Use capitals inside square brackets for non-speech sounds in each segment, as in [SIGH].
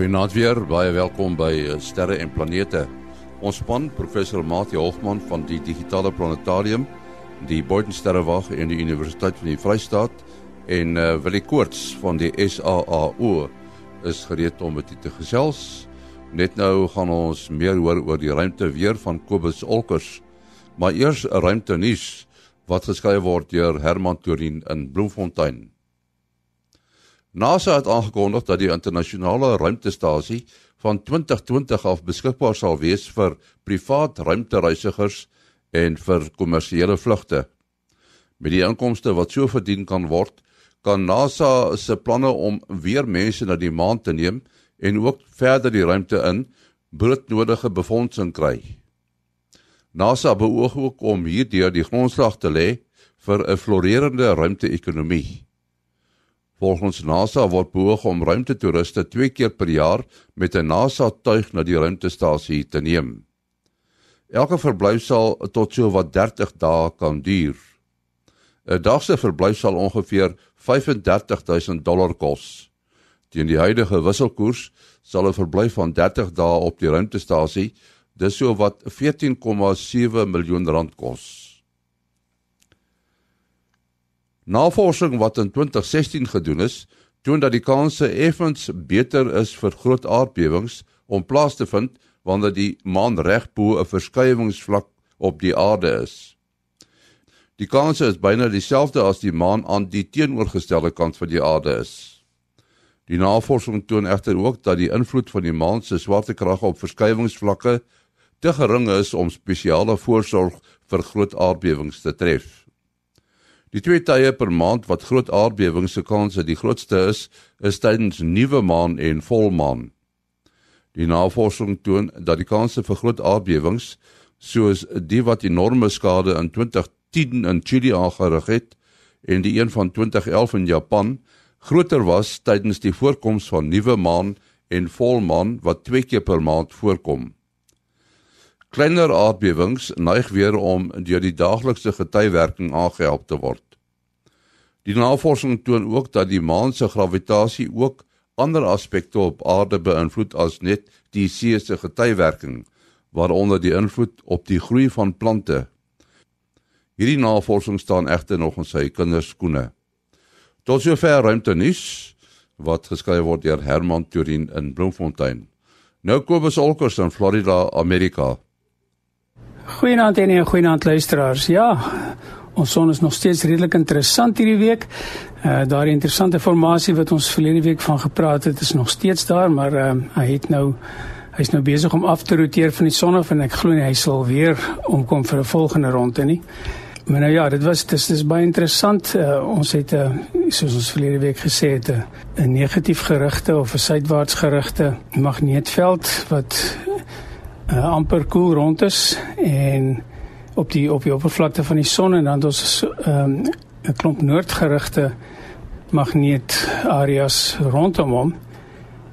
Goeienaand weer, baie welkom by eh, Sterre en Planete. Ons span, professor Mati Hofman van die Digitale Planetarium, die Boyden Sterrewag en die Universiteit van die Vrystaat en uh, Willie Koorts van die SAAO is gereed om met u te gesels. Net nou gaan ons meer hoor oor die ruimte weer van Kobus Olkers. Maar eers 'n ruimte nuus wat geskryf word deur Herman Torin in Bloemfontein. NASA het aangekondig dat die internasionale ruimtestasie van 2020 af beskikbaar sal wees vir privaat ruimtereisigers en vir kommersiële vlugte. Met die inkomste wat so verdien kan word, kan NASA se planne om weer mense na die maan te neem en ook verder die ruimte in broodnodige befondsing kry. NASA beoog ook om hierdeur die grondslag te lê vir 'n florerende ruimte-ekonomie. Volgens NASA word beoog om ruimtetoeriste 2 keer per jaar met 'n NASA-tuig na die ruimtestasie te neem. Elke verblyf sal tot so wat 30 dae kan duur. 'n Dag se verblyf sal ongeveer 35000 dollar kos. Teen die huidige wisselkoers sal 'n verblyf van 30 dae op die ruimtestasie dis so wat 14,7 miljoen rand kos. Navorsing wat in 2016 gedoen is, toon dat die kanse effens beter is vir groot aardbewings om plaas te vind wanneer die maan reg bo 'n verskuiwingsvlak op die aarde is. Die kanse is byna dieselfde as die maan aan die teenoorgestelde kant van die aarde is. Die navorsing toon egter ook dat die invloed van die maan se swaartekrag op verskuiwingsvlakke te gering is om spesiale voorsorg vir groot aardbewings te tref. Die twee tye per maand wat groot aardbewings se kanse die grootste is, is tydens nuwe maan en volmaan. Die navorsing toon dat die kanse vir groot aardbewings, soos die wat enorme skade in 2010 in Chili aangerig het en die een van 2011 in Japan, groter was tydens die voorkoms van nuwe maan en volmaan wat twee keer per maand voorkom. Kleiner aardbewings neig weer om deur die daaglikse getywerking aangehelp te word. Die navorsing toon ook dat die maan se gravitasie ook ander aspekte op aarde beïnvloed as net die see se getywerking, waaronder die invloed op die groei van plante. Hierdie navorsing staan egter nog in sy kinderskoene. Tot sover ruimte nuus wat geskryf word deur Herman Turin in Bloemfontein. Nou Kobus Olkers in Florida, Amerika. Goeienaand en 'n goeienaand luisteraars. Ja, ons son is nog steeds redelik interessant hierdie week. Uh daardie interessante formasie wat ons verlede week van gepraat het, is nog steeds daar, maar uh hy het nou hy's nou besig om af te roteer van die son af en ek glo hy sal weer omkom vir 'n volgende ronde nie. Maar nou ja, dit was dit is, is baie interessant. Uh, ons het 'n uh, soos ons verlede week gesê het 'n uh, negatief gerigte of 'n suidwaarts gerigte magneetveld wat uh, amper koel cool rond is en op die op die oppervlakte van die son en dan ons ehm, 'n um, klomp noordgerigte magneet areas rondom hom.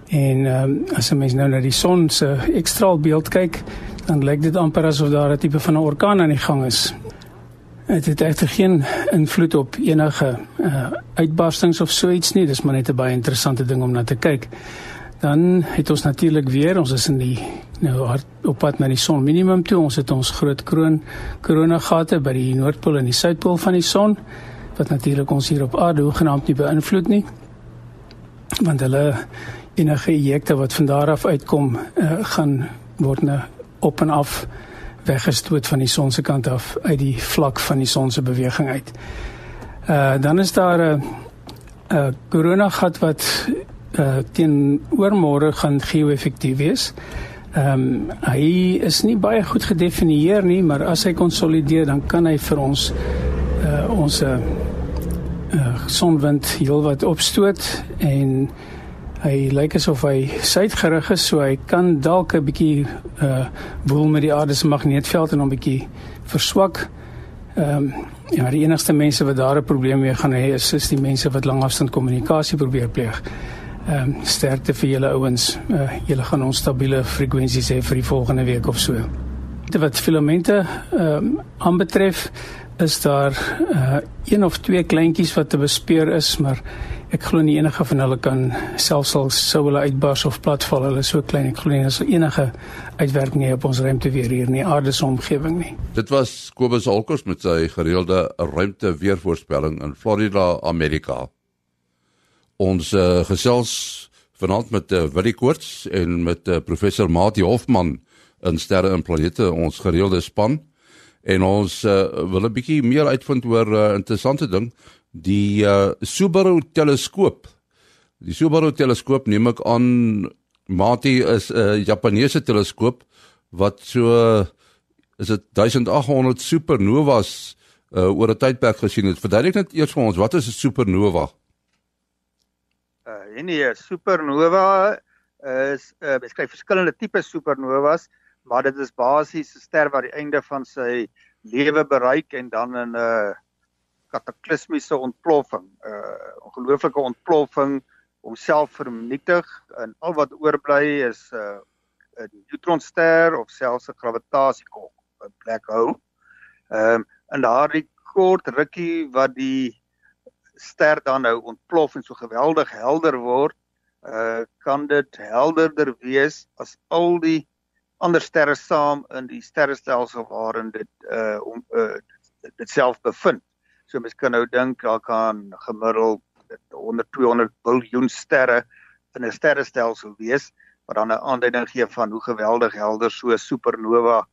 En um, as 'n mens nou na die son se ekstraal beeld kyk, dan lyk dit amper asof daar 'n tipe van 'n orkaan aan die gang is. Dit het egter geen invloed op enige uh, uitbarstings of so iets nie, dis maar net 'n baie interessante ding om na te kyk. Dan het ons natuurlik weer, ons is in die nou hard op pad na die son minimum toe. Ons het ons groot kroon koronagate by die noordpool en die suidpool van die son wat natuurlik ons hier op aarde hoegenaamd nie beïnvloed nie. Want hulle enige ejekte wat van daar af uitkom, uh, gaan word nou op en af weggestoot van die son se kant af uit die vlak van die son se beweging uit. Uh dan is daar 'n 'n koronagat wat uh teen oormôre gaan geo-effektief wees. Ehm um, hy is nie baie goed gedefinieer nie, maar as hy konsolideer dan kan hy vir ons uh ons uh sonwind heelwat opstoot en hy lyk asof hy suidgerig is, so hy kan dalk 'n bietjie uh woel met die aarde se magneetveld en hom bietjie verswak. Ehm um, ja, die enigste mense wat daar 'n probleem mee gaan hê is, is die mense wat langafstand kommunikasie probeer pleeg. Ehm um, sterkte vir julle ouens. Uh, julle gaan ons stabiele frekwensies hê vir die volgende week of so. Dit wat filamente ehm um, aanbetref is daar uh een of twee kleintjies wat te bespeur is, maar ek glo nie enige van hulle kan selfs al sou hulle uitbars of platval, hulle is so klein. Ek glo nie as enige uitwerking hê op ons ruimteweer hier nie, aarde se omgewing nie. Dit was Kobus Holkers met sy gereelde ruimteweervoorspelling in Florida, Amerika. Ons uh, gesels vanaand met uh, Willie Koorts en met uh, professor Mati Hofman in sterre en planete ons gereelde span. En ons uh, wil 'n bietjie meer uitvind oor 'n uh, interessante ding. Die uh, Subaru teleskoop. Die Subaru teleskoop neem ek aan Mati is 'n uh, Japaneese teleskoop wat so is dit 1800 supernovas uh, oor 'n tydperk gesien het. Verduidelik net eers vir ons wat is 'n supernova uh, nee supernova is uh, beskryf verskillende tipe supernovas maar dit is basies 'n ster wat die einde van sy lewe bereik en dan in 'n uh, kataklismiese ontploffing, 'n uh, ongelooflike ontploffing homself vernietig en al wat oorbly is 'n uh, 'n neutronster of selfs 'n gravitasiekolk, 'n black hole. Ehm um, en daardie kort rukkie wat die ster dan nou ontplof en so geweldig helder word, uh kan dit helderder wees as al die ander sterre saam in die sterrestelsel waarin dit uh om uh, dit self bevind. So mens kan nou dink daar kan gemiddeld 100 200 biljoen sterre in 'n sterrestelsel wees wat dan 'n aanduiding gee van hoe geweldig helder so 'n supernova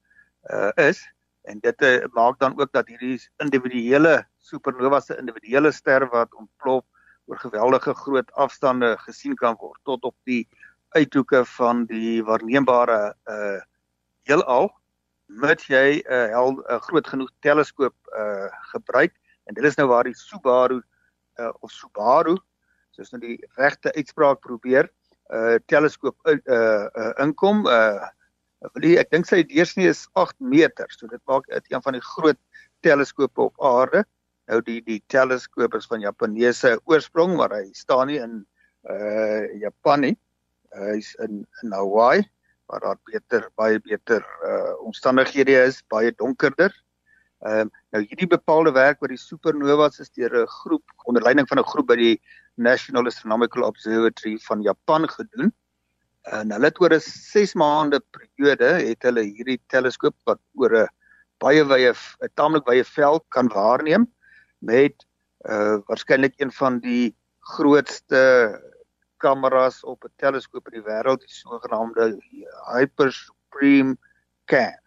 uh is en dit uh, maak dan ook dat hierdie individuele supernova se individuele ster wat ontplof oor geweldige groot afstande gesien kan word tot op die uithoeke van die waarneembare uh heelal moet jy 'n uh, hel 'n uh, groot genoeg teleskoop uh gebruik. En dit is nou waar die Subaru uh of Subaru soos nou die regte uitspraak probeer uh teleskoop uh, uh inkom uh ek dink sy deursnee is 8 meter so dit maak dit een van die groot teleskope op aarde nou die die teleskoop is van Japaneese oorsprong maar hy staan nie in uh Japan nie hy's in in Hawaii waar daar beter baie beter uh omstandighede is, baie donkerder. Ehm um, nou hierdie bepaalde werk oor die supernovas is deur 'n groep onder leiding van 'n groep by die National Astronomical Observatory van Japan gedoen. En hulle het oor 'n 6 maande periode het hulle hierdie teleskoop wat oor 'n baie wye 'n taamlik wye veld kan waarneem met uh waarskynlik een van die grootste kameras op 'n teleskoop in die wêreld, die sogenaamde Hyper Supreme Cam.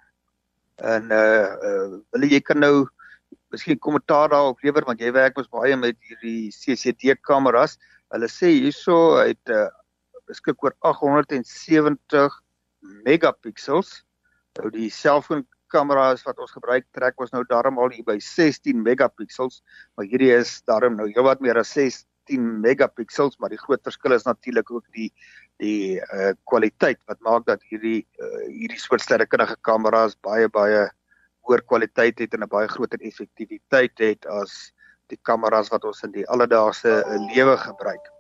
En uh, uh wil jy kan nou miskien kommentaar daarop lewer want jy werk mos baie met hierdie CCD kameras. Hulle sê hierso uit uh beskik oor 870 megapixels. Nou die selfoon kameras wat ons gebruik trek ons nou darm al by 16 megapixels, maar hierdie is darm nou heelwat meer as 10 megapixels, maar die groot verskil is natuurlik ook die die uh kwaliteit wat maak dat hierdie uh, hierdie soort sterrekundige kameras baie baie hoër kwaliteit het en 'n baie groter effektiwiteit het as die kameras wat ons in die alledaagse uh, lewe gebruik.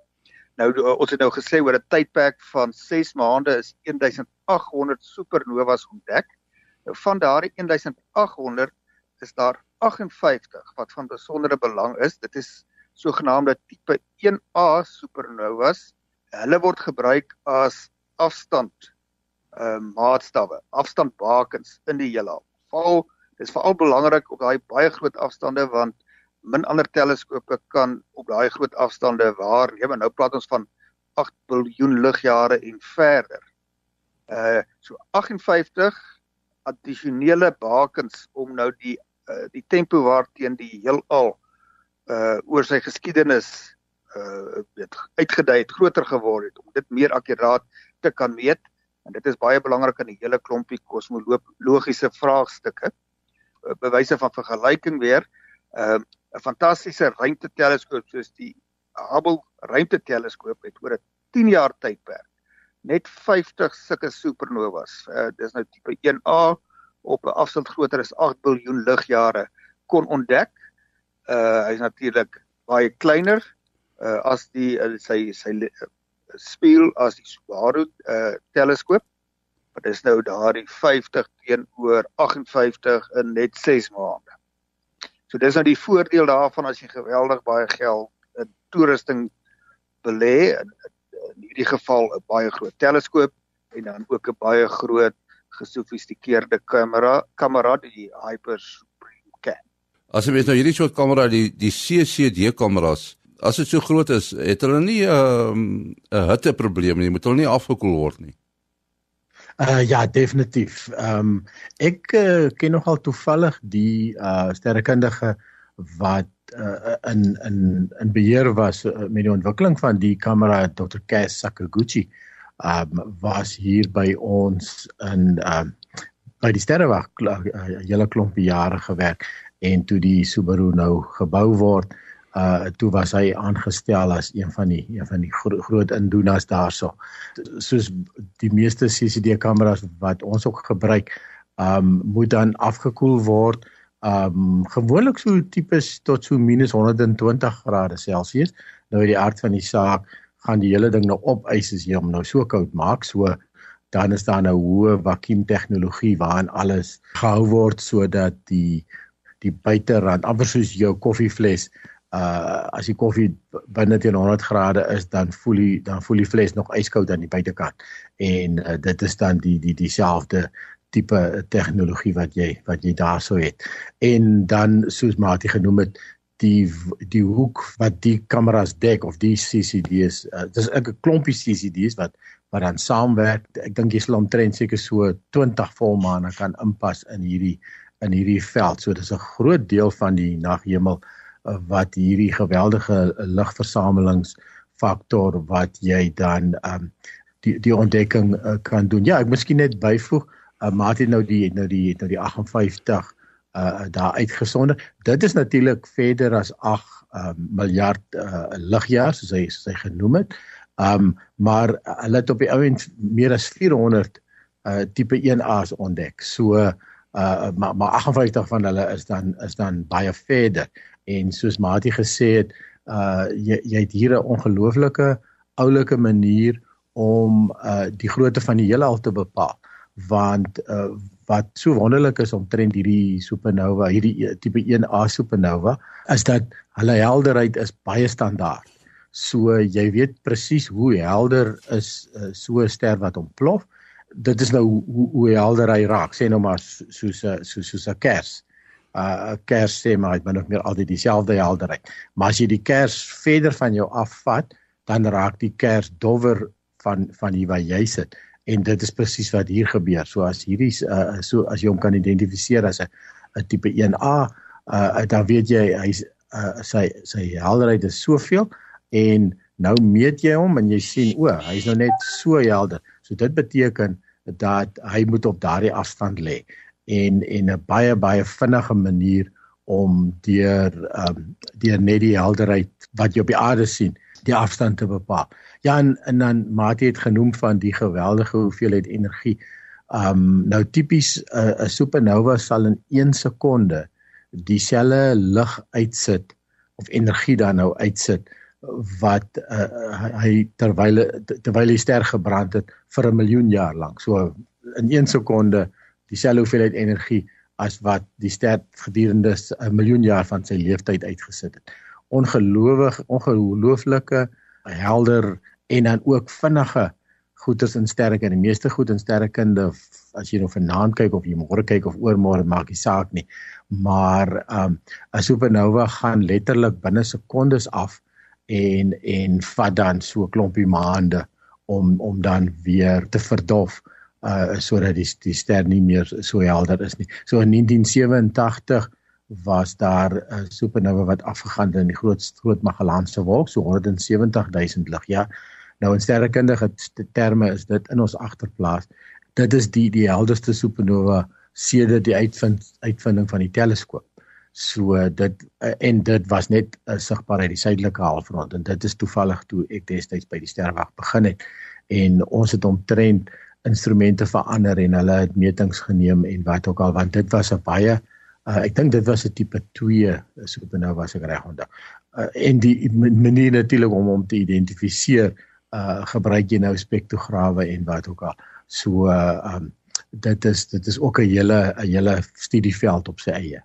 Nou uh, ons het nou gesê oor 'n tydperk van 6 maande is 1800 supernovas ontdek. Nou van daardie 1800 is daar 58 wat van besondere belang is. Dit is sogenaamde tipe 1A supernovas. Hulle word gebruik as afstand uh maatstawwe, afstandbakens in die heelal. Veral dis veral belangrik op daai baie groot afstande want min ander teleskope kan op daai groot afstande waarneem. Nou praat ons van 8 biljoen ligjare en verder. Uh so 58 addisionele bakens om nou die uh, die tempo waarteen die heelal uh oor sy geskiedenis uh weet uitgedui het groter geword het om dit meer akkuraat te kan meet en dit is baie belangrik in 'n hele klompie kosmologiese vraagstukke bewyse van vergelyking weer uh, 'n fantastiese ruimteteleskoop soos die Hubble ruimteteleskoop het oor 'n 10 jaar tydperk net 50 sulke supernovas uh, dis nou tipe 1A op 'n afstand groter as 8 biljoen ligjare kon ontdek uh hy's natuurlik baie kleiner uh as die uh, sy sy spieël as die Subaru uh teleskoop. Wat is nou daardie 50 teenoor 58 in net 6 maande. So dis nou die voordeel daarvan as jy geweldig baie geld in toerusting belê in, in hierdie geval 'n baie groot teleskoop en dan ook 'n baie groot gesofistikeerde kamera kamera die Hyper Supreme Cam. As jy mens nou hierdie soort kamera die die CCD kameras as dit so groot is, het hulle nie 'n um, 'n hitteprobleem nie, moet hulle nie afgekoel word nie. Uh ja, definitief. Ehm um, ek uh, ken nogal toevallig die uh sterrekundige wat uh, in in in beheer was uh, met die ontwikkeling van die kamera Dr. Kaz Sakaguchi. Ehm um, was hier by ons in ehm um, by die sterrewag 'n uh, hele klompie jare gewerk en toe die Subaru nou gebou word, uh toe was hy aangestel as een van die een van die gro groot indoeners daarso. Soos die meeste CCD kameras wat ons ook gebruik, um moet dan afgekoel word um gewoonlik so tipes tot so minus 120 grade Celsius. Nou uit die aard van die saak gaan die hele ding nou op ys as jy hom nou so koud maak, so dan is daar nou hoë vakuum tegnologie waarin alles gehou word sodat die die buiterand amper soos jou koffievles uh as die koffie binne teen 100 grade is dan voel die dan voel die fles nog yskoud aan die buitekant en uh, dit is dan die die dieselfde tipe tegnologie wat jy wat jy daarso het. En dan soos Mati genoem het die die hoek wat die kameras dek of die CCD's uh, dis 'n klompie CCD's wat wat dan saamwerk. Ek dink jy sal omtrent seker so 20 volmaane kan inpas in hierdie in hierdie veld. So dis 'n groot deel van die naghemel wat hierdie geweldige ligversamelingsfaktor wat jy dan um die die ontdekking uh, kan doen. Ja, ek miskien net byvoeg, uh, maar dit nou die nou die nou die 58 uh daar uitgesonder. Dit is natuurlik verder as 8 uh, miljard uh, ligjaar soos hy soos hy genoem het. Um maar hulle het op die ouend meer as 400 uh tipe 1A's ontdek. So uh maar maar 58 van hulle is dan is dan baie verder en soos Mati gesê het, uh jy jy het hier 'n ongelooflike oulike manier om uh die grootte van die heelal te bepaal want uh wat so wonderlik is omtrent hierdie supernova, hierdie tipe 1A supernova, is dat hulle helderheid is baie standaard. So jy weet presies hoe helder is uh, so 'n ster wat ontplof. Dit is nou hoe hoe helder hy raak, sê nou maar soos soos soos 'n kers uh kers sê maar dit min of meer altyd dieselfde helderheid. Maar as jy die kers verder van jou afvat, dan raak die kers dowwer van van hier waar jy sit. En dit is presies wat hier gebeur. So as hierdie uh so as jy hom kan identifiseer as 'n 'n tipe 1A, uh dan weet jy hy's uh sy sy helderheid is soveel en nou meet jy hom en jy sien o, hy's nou net so helder. So dit beteken dat hy moet op daardie afstand lê en en 'n baie baie vinnige manier om deur ehm um, deur net die helderheid wat jy op die aarde sien, die afstand te bepaal. Ja en, en dan Mati het genoem van die geweldige hoeveelheid energie. Ehm um, nou tipies 'n uh, supernova sal in 1 sekonde dieselfde lig uitsit of energie dan nou uitsit wat uh, hy terwyl terwyl die ster gebrand het vir 'n miljoen jaar lank. So in 1 sekonde dieselfde hoeveelheid energie as wat die ster gedurende 'n miljoen jaar van sy lewensyd uitgesit het. Ongelowig, ongelooflike, helder en dan ook vinnige goeders in sterrekunde. Die meeste goed in sterrekunde as jy nou vanaand kyk of jy môre kyk of oormôre maak nie saak nie. Maar um 'n supernova gaan letterlik binne sekondes af en en vat dan so 'n klompie maande om om dan weer te verdof uh sodat die die ster nie meer so helder is nie. So in 1987 was daar 'n supernova wat afgegaan het in die groot groot Magellaanse wolk, so 170 000 ligjaar. Nou in sterrekundige terme is dit in ons agterplaas. Dit is die die helderste supernova sedert die uitvind uitvinding van die teleskoop. So dit en dit was net uh, sigbaar uit die suidelike halfrond en dit is toevallig toe ek destyds by die sterwag begin het en ons het omtrent instrumente verander en hulle het metings geneem en wat ook al want dit was 'n baie uh, ek dink dit was 'n tipe 2 supernova as ek reg onthou. Uh, en die manier natuurlik om hom te identifiseer uh gebruik jy nou spektrograwe en wat ook al. So uh um dit is dit is ook 'n hele 'n hele studieveld op sy eie.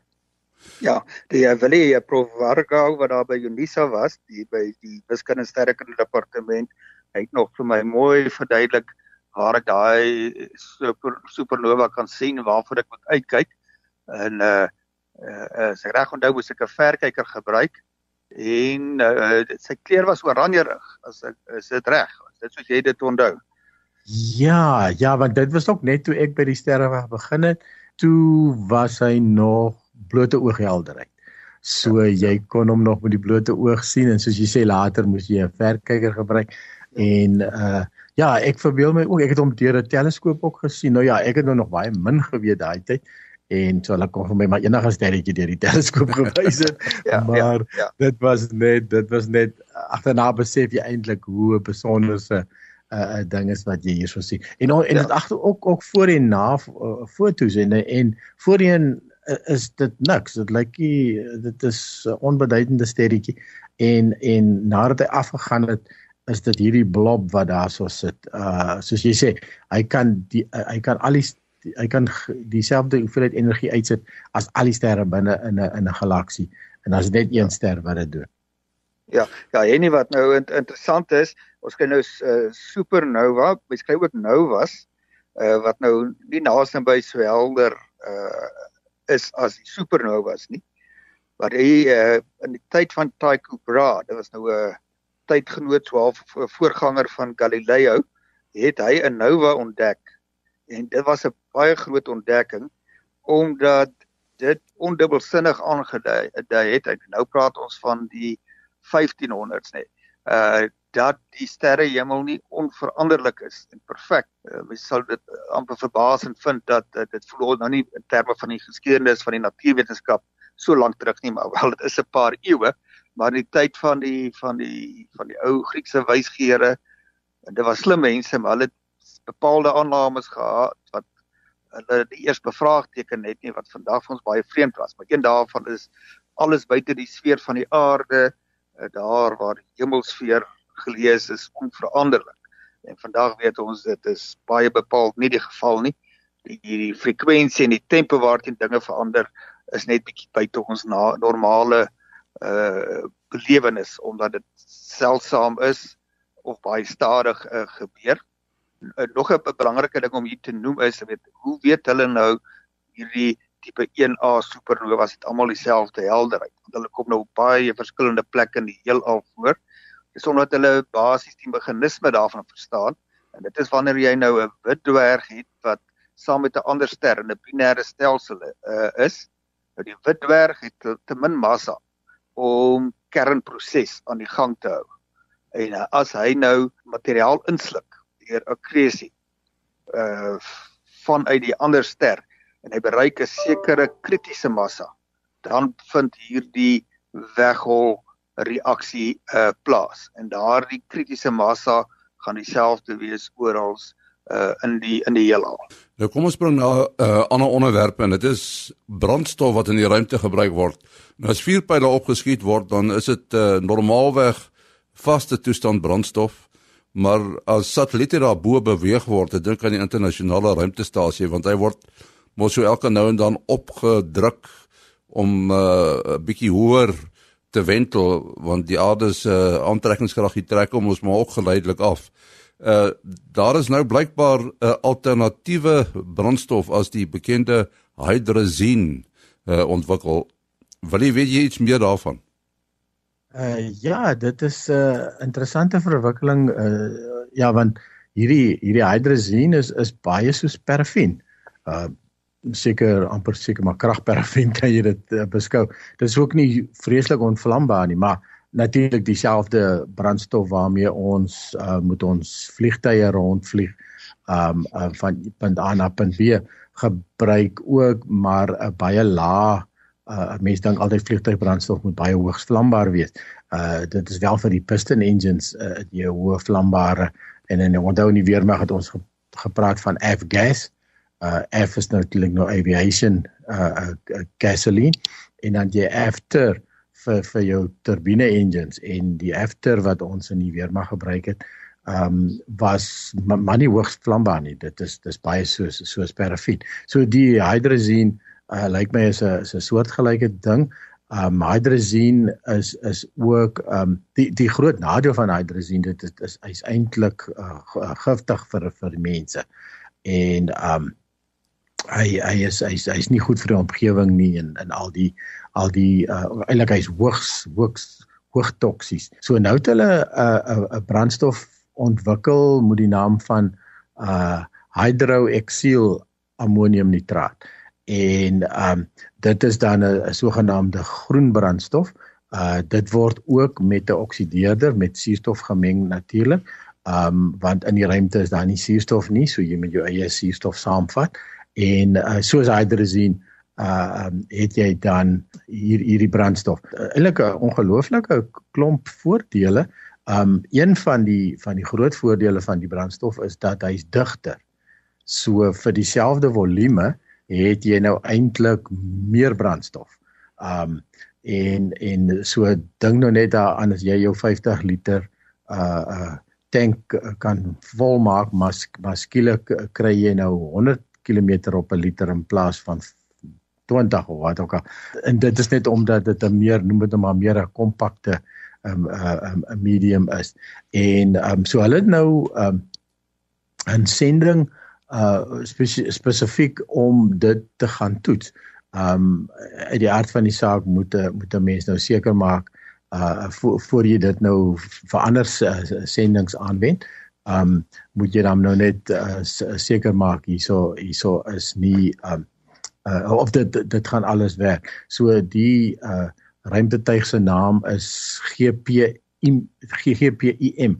Ja, die uh, Willie Prof Varga wat daar by Unisa was, die by die wiskunde sterrekunde departement, hy het nog vir my mooi verduidelik waar ek daai super supernova kan sien waarvoor ek moet uitkyk. En uh uh, uh sy reg onthou moes ek 'n verkyker gebruik en uh, sy kleur was oranjerig. As ek is dit reg? Dit soos jy dit onthou. Ja, ja, want dit was ook net toe ek by die sterreweg begin het, toe was hy nog blote ooghelderheid. So ja, jy kon hom nog met die blote oog sien en soos jy sê later moes jy 'n verkyker gebruik en uh ja, ek verbeel my ook ek het hom deur 'n teleskoop ook gesien. Nou ja, ek het nou nog baie min geweet daai tyd en so hulle kon vir my maar enige sterretjie deur die teleskoop [LAUGHS] gewys het. ja, ja maar ja, ja. dit was net dit was net agterna besef jy eintlik hoe 'n besonderse uh, uh ding is wat jy hierso sien. En en dit ja. agter ook ook voor en na uh, fotos en en voorheen uh, is dit niks. Dit lyk nie dit is 'n onbeduidende sterretjie en en nadat hy afgegaan het is dit hierdie blob wat daarso sit. Uh soos jy sê, hy kan die uh, hy kan al die hy kan dieselfde hoeveelheid energie uitsit as al die sterre binne in 'n in 'n galaksie en as net een ster wat dit doen. Ja, ja, en wat nou interessant is, ons kry nou uh, supernova, mens kry ook novas uh, wat nou nie naaste by so helder uh, is as die supernovas nie. Maar hy uh, in die tyd van Tycho Brahe, dit was nou 'n tydgenoot so 'n voorganger van Galileo, het hy 'n nova ontdek en dit was 'n baie groot ontdekking omdat dit ondubbelsinnig aangedui het. Ek nou praat ons van die 1500s net. Uh dat die sterrehemel nie onveranderlik is en perfek. Uh, mens sal dit amper verbasend vind dat uh, dit voel nou nie in terme van die geskiedenis van die natuurwetenskap so lank terug nie, maar wel dit is 'n paar eeue, maar in die tyd van die van die van die ou Griekse wysgeere en dit was slim mense, maar hulle het bepaalde aannames gehad wat hulle die eers bevraagteken net nie wat vandag vir ons baie vreemd was. Maar een daarvan is alles buite die sfeer van die aarde, eh, daar waar die hemelsfeer gelees is onveranderlik. En vandag weet ons dit is baie bepaald nie die geval nie. Die die frekwensie en die tempo waarteen dinge verander is net bietjie buite ons na, normale uh belewenis omdat dit seldsaam is of baie stadig uh, gebeur. Uh, nog 'n belangrike ding om hier te noem is weet hoe weet hulle nou hierdie tipe 1A supernovas het almal dieselfde helderheid? Want hulle kom nou op baie verskillende plekke in die heelal voor. Dis omdat hulle basies die meganisme daarvan verstaan. En dit is wanneer jy nou 'n wit dwerg het wat saam met 'n ander ster in 'n binêre stelsel uh, is nou die wit dwerg het te min massa om kernproses aan die gang te hou. En uh, as hy nou materiaal insluk deur akkresie uh vanuit die ander ster en hy bereik 'n sekere kritiese massa dan vind hierdie weghol reaksie uh plaas. En daardie kritiese massa gaan dieselfde wees oral uh in die in die heelal. Nou kom ons bring na 'n uh, ander onderwerp en dit is brandstof wat in die ruimte gebruik word. Nou as vuurpyle opgeskiet word dan is dit uh, normaalweg vaste toestand brandstof maar as satelliete daar bo beweeg word, dit dink aan die internasionale ruimtestasie want hy word mos so elke nou en dan opgedruk om 'n uh, bietjie hoër te wentel want die aarde se uh, aantrekkingskrag trek hom ons maar ook geleidelik af. Uh daar is nou blykbaar 'n uh, alternatiewe brandstof as die bekende hydrazine uh, ontwikkel. Wil jy weet jy iets meer daarvan? Uh ja, dit is 'n uh, interessante verwikkeling uh ja want hierdie hierdie hydrazine is is baie soos parafin. Uh seker amper seker maar kragparafin [LAUGHS] kan jy dit uh, beskou. Dit is ook nie vreeslik onvlambaar nie, maar natuurlik dieselfde brandstof waarmee ons uh moet ons vliegtye rondvlieg um uh, van punt A na punt B gebruik ook maar 'n uh, baie lae uh mense dink altyd vliegtuigbrandstof moet baie hoogs vlambaar wees. Uh dit is wel vir die piston engines uh die hoë vlambare en en onthou in die weermag het ons ge, gepraat van F gas. Uh F is natuurlik nou aviation uh, uh gasoline en dan die after vir vir jou turbine engines en die after wat ons in die weermag gebruik het um was maar nie hoogs vlambaar nie. Dit is dis baie soos soos parafin. So die hydrazine uh, lyk my is 'n 'n soortgelyke ding. Um hydrazine is is ook um die die groot nadeel van hydrazine dit is is hy's eintlik uh, giftig vir vir mense. En um hy hy is hy's hy's nie goed vir die omgewing nie en en al die al die uh, eintlik hy's hoogs hoogs hoog toksies. So nou het hulle 'n uh, 'n brandstof ontwikkel met die naam van uh hydroxyl ammoniumnitraat en ehm um, dit is dan 'n sogenaamde groen brandstof. Uh dit word ook met 'n oksideerder met suurstof gemeng natuurlik. Ehm um, want in die ruimte is daar nie suurstof nie, so jy moet jou eie suurstof saamvat en uh, soos hydrazine uh um, het jy dan hier hierdie brandstof. Uh, Eilik 'n ongelooflike klomp voordele. Um een van die van die groot voordele van die brandstof is dat hy's digter. So vir dieselfde volume het jy nou eintlik meer brandstof. Um en en so ding nou net daaraan as jy jou 50 liter uh uh tank kan volmaak, maar maar skielik kry jy nou 100 km op 'n liter in plaas van 20 of wat ook al. En dit is net omdat dit 'n meer noem dit maar meer 'n kompakte um 'n um, medium is. En um so hulle nou um 'n sending uh spesifiek om dit te gaan toets. Um uit die aard van die saak moet moet 'n mens nou seker maak uh voor, voor jy dit nou vir ander uh, sendings aanwend. Um moet jy dan nou net uh, seker maak hierso hierso is nie um uh of dit dit gaan alles werk. So die uh ruimtetuig se naam is GPIM GGPIM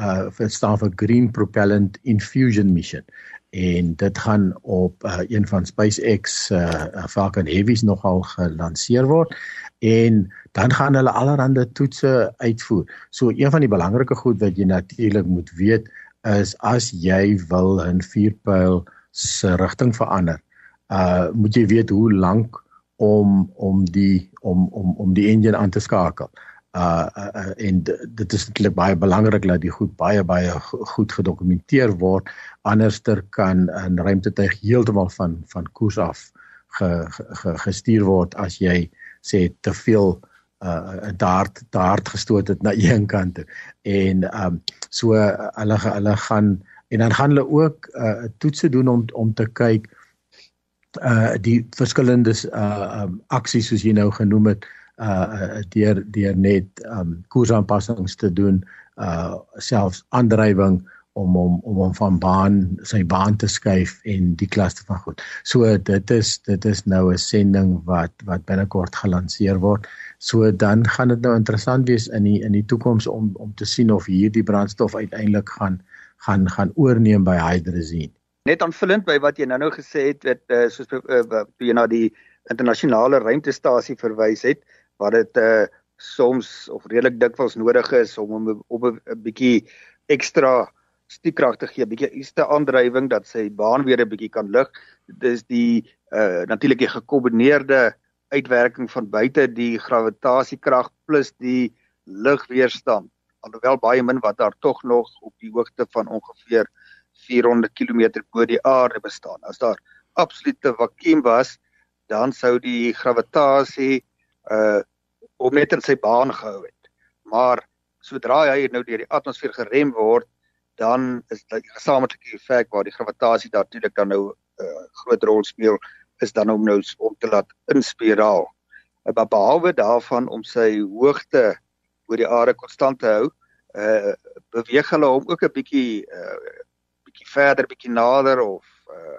uh vir staan vir Green Propellant Infusion Mission en dit gaan op uh, een van SpaceX uh, Falcon Heavies nogal gelanseer word en dan gaan hulle allerlei toetse uitvoer. So een van die belangrike goed wat jy natuurlik moet weet is as jy wil 'n vuurpyl se rigting verander, uh moet jy weet hoe lank om om die om om om die engine aan te skakel. Uh, uh, uh en dit is eintlik baie belangrik dat die goed baie baie goed gedokumenteer word anderster kan 'n ruimtetuig heeltemal van van koers af ge, ge, gestuur word as jy sê te veel uh dart dart gestoot het na [LAUGHS] een kant toe. En um so hulle hulle gaan en dan gaan hulle ook uh toetse doen om om te kyk uh die verskillende uh um, aksies soos jy nou genoem het uh deur deur net um koersaanpassings te doen uh selfs aandrywing om om om hom van baan sy baan te skuif en die klaste van goed. So dit is dit is nou 'n sending wat wat binnekort gelanseer word. So dan gaan dit nou interessant wees in die in die toekoms om om te sien of hierdie brandstof uiteindelik gaan gaan gaan oorneem by hydrazine. Net aanvullend by wat jy nou-nou gesê het, dat uh, soos uh, toe jy na die internasionale ruimtestasie verwys het, wat dit uh, soms of redelik dikwels nodig is om om op 'n bietjie ekstra stiekrag te gee, bietjie eerste aandrywing dat sy baan weer 'n bietjie kan lig. Dit is die uh natuurlik die gekombineerde uitwerking van buite die gravitasiekrag plus die lugweerstand. Alhoewel baie min wat daar tog nog op die hoogte van ongeveer 400 km bo die aarde bestaan. As daar absolute vakuum was, dan sou die gravitasie uh om net in sy baan gehou het. Maar sodra hy nou deur die atmosfeer gerem word, dan is die gesamentlike effek waar die gravitasie natuurlik dan nou 'n uh, groot rol speel is dan om nou om te laat inspiraal. Maar behalwe daarvan om sy hoogte oor die aarde konstant te hou, uh beweeg hulle hom ook 'n bietjie uh bietjie verder, bietjie nader of uh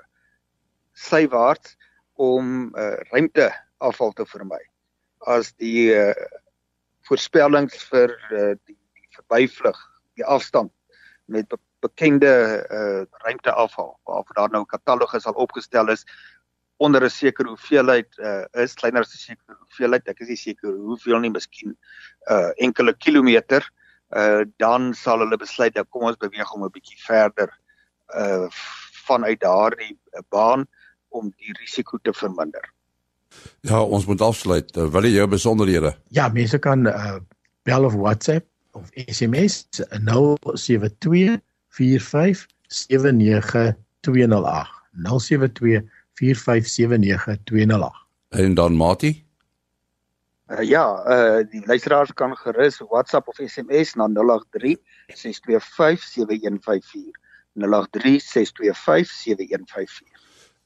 sywaarts om uh ruimte afval te vermy. As die uh voorspellings vir uh, die, die verbyvlug, die afstand met be bekende uh ruimteafval waarvoor daar nou 'n katalogus al opgestel is onder 'n sekere hoeveelheid uh is kleiner as 'n sekere hoeveelheid ek is nie seker hoeveel nie miskien uh enkele kilometer uh dan sal hulle besluit dat kom ons beweeg om 'n bietjie verder uh vanuit daardie baan om die risiko te verminder. Ja, ons moet afsluit. Uh, wil jy jou besonderhede? Ja, mense kan uh bel of WhatsApp of SMS 072457928 072457928 4579 En dan Mati? Uh, ja, uh die luisteraars kan gerus WhatsApp of SMS na 083 625 7154. 083 625 7154.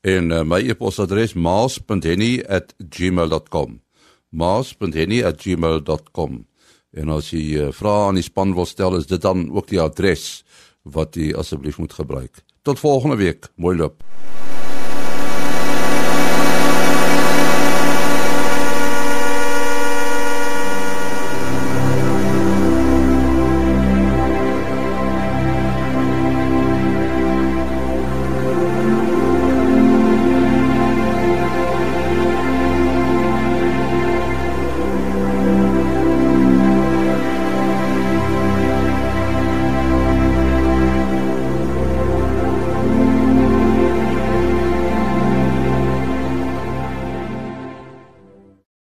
En uh, my e-posadres maas.henny@gmail.com. maas.henny@gmail.com. En as jy uh, vrae aan die span wil stel, is dit dan ook die adres wat jy asseblief moet gebruik. Tot volgende week. Mooi loop.